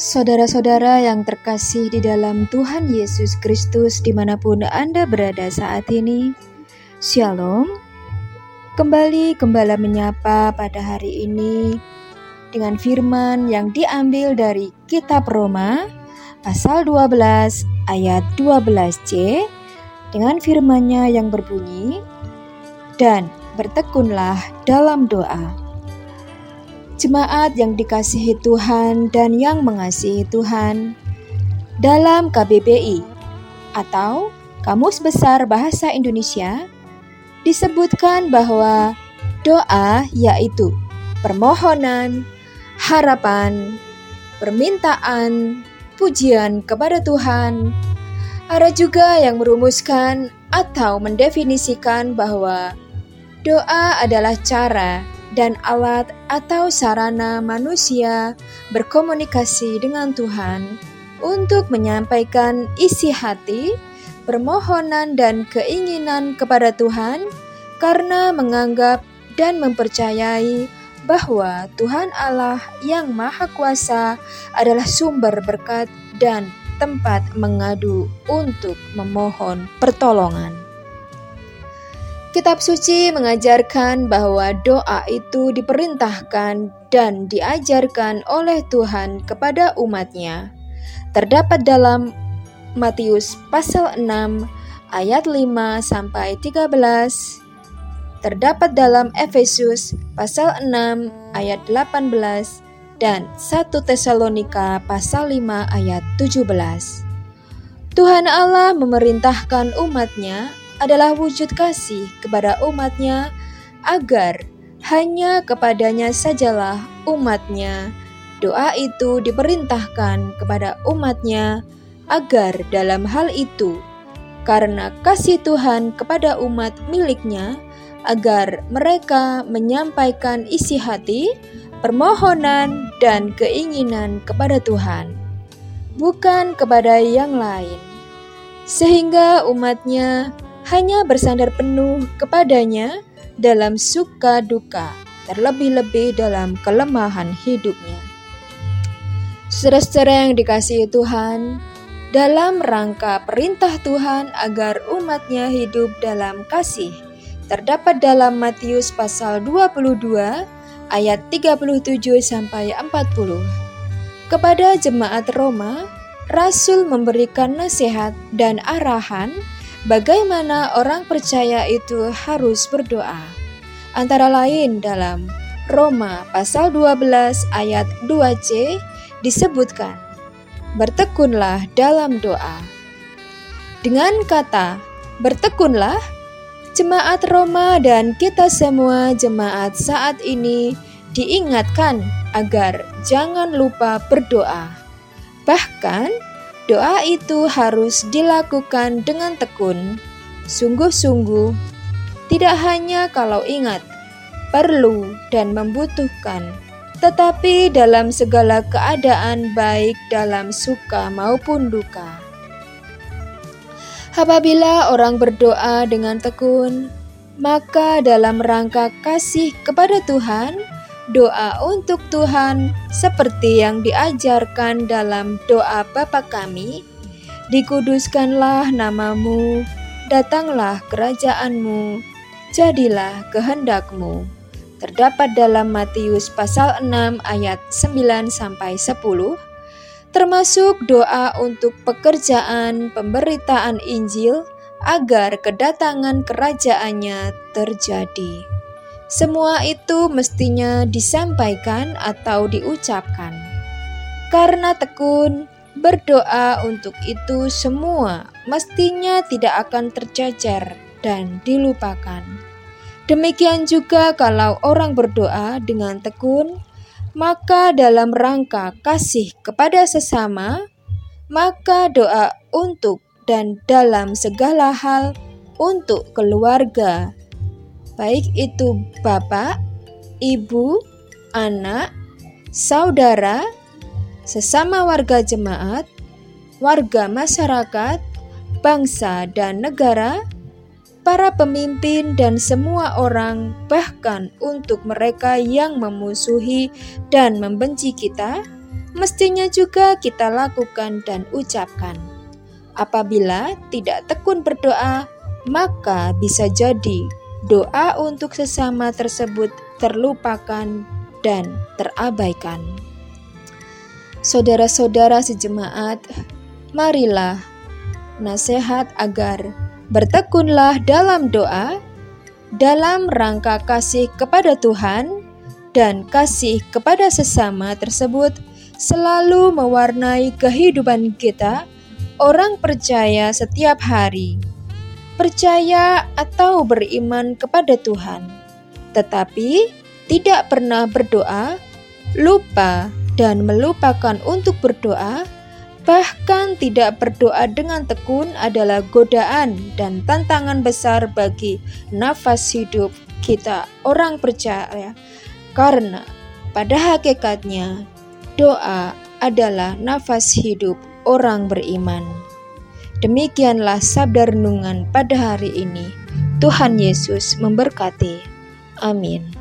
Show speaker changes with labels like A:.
A: Saudara-saudara yang terkasih di dalam Tuhan Yesus Kristus di mana pun Anda berada saat ini, Shalom. Kembali Gembala menyapa pada hari ini dengan firman yang diambil dari Kitab Roma pasal 12 ayat 12c dengan firmannya yang berbunyi, Dan bertekunlah dalam doa jemaat yang dikasihi Tuhan dan yang mengasihi Tuhan. Dalam KBBI atau Kamus Besar Bahasa Indonesia disebutkan bahwa doa yaitu permohonan, harapan, permintaan, pujian kepada Tuhan. Ada juga yang merumuskan atau mendefinisikan bahwa doa adalah cara dan alat atau sarana manusia berkomunikasi dengan Tuhan untuk menyampaikan isi hati, permohonan, dan keinginan kepada Tuhan karena menganggap dan mempercayai bahwa Tuhan Allah yang Maha Kuasa adalah sumber berkat dan tempat mengadu untuk memohon pertolongan. Kitab suci mengajarkan bahwa doa itu diperintahkan dan diajarkan oleh Tuhan kepada umatnya. Terdapat dalam Matius pasal 6 ayat 5 sampai 13. Terdapat dalam Efesus pasal 6 ayat 18 dan 1 Tesalonika pasal 5 ayat 17. Tuhan Allah memerintahkan umatnya adalah wujud kasih kepada umatnya agar hanya kepadanya sajalah umatnya. Doa itu diperintahkan kepada umatnya agar dalam hal itu, karena kasih Tuhan kepada umat miliknya, agar mereka menyampaikan isi hati, permohonan, dan keinginan kepada Tuhan, bukan kepada yang lain. Sehingga umatnya hanya bersandar penuh kepadanya dalam suka duka, terlebih-lebih dalam kelemahan hidupnya. Saudara-saudara yang dikasihi Tuhan, dalam rangka perintah Tuhan agar umatnya hidup dalam kasih, terdapat dalam Matius pasal 22 ayat 37 sampai 40. Kepada jemaat Roma, Rasul memberikan nasihat dan arahan bagaimana orang percaya itu harus berdoa. Antara lain dalam Roma pasal 12 ayat 2c disebutkan, Bertekunlah dalam doa. Dengan kata bertekunlah, jemaat Roma dan kita semua jemaat saat ini diingatkan agar jangan lupa berdoa. Bahkan Doa itu harus dilakukan dengan tekun, sungguh-sungguh, tidak hanya kalau ingat, perlu, dan membutuhkan, tetapi dalam segala keadaan, baik dalam suka maupun duka. Apabila orang berdoa dengan tekun, maka dalam rangka kasih kepada Tuhan, doa untuk Tuhan seperti yang diajarkan dalam doa Bapa kami, dikuduskanlah namamu, datanglah kerajaanmu, jadilah kehendakmu. Terdapat dalam Matius pasal 6 ayat 9 sampai 10 termasuk doa untuk pekerjaan pemberitaan Injil agar kedatangan kerajaannya terjadi. Semua itu mestinya disampaikan atau diucapkan. Karena tekun berdoa untuk itu semua mestinya tidak akan tercecer dan dilupakan. Demikian juga kalau orang berdoa dengan tekun, maka dalam rangka kasih kepada sesama, maka doa untuk dan dalam segala hal untuk keluarga, baik itu bapak, ibu, anak, saudara, sesama warga jemaat, warga masyarakat, bangsa, dan negara, para pemimpin, dan semua orang, bahkan untuk mereka yang memusuhi dan membenci kita, mestinya juga kita lakukan dan ucapkan. Apabila tidak tekun berdoa, maka bisa jadi doa untuk sesama tersebut terlupakan dan terabaikan. Saudara-saudara sejemaat, marilah nasihat agar bertekunlah dalam doa dalam rangka kasih kepada Tuhan dan kasih kepada sesama tersebut selalu mewarnai kehidupan kita orang percaya setiap hari. Percaya atau beriman kepada Tuhan, tetapi tidak pernah berdoa, lupa, dan melupakan untuk berdoa, bahkan tidak berdoa dengan tekun adalah godaan dan tantangan besar bagi nafas hidup kita, orang percaya, karena pada hakikatnya doa adalah nafas hidup orang beriman. Demikianlah sabda renungan pada hari ini. Tuhan Yesus memberkati. Amin.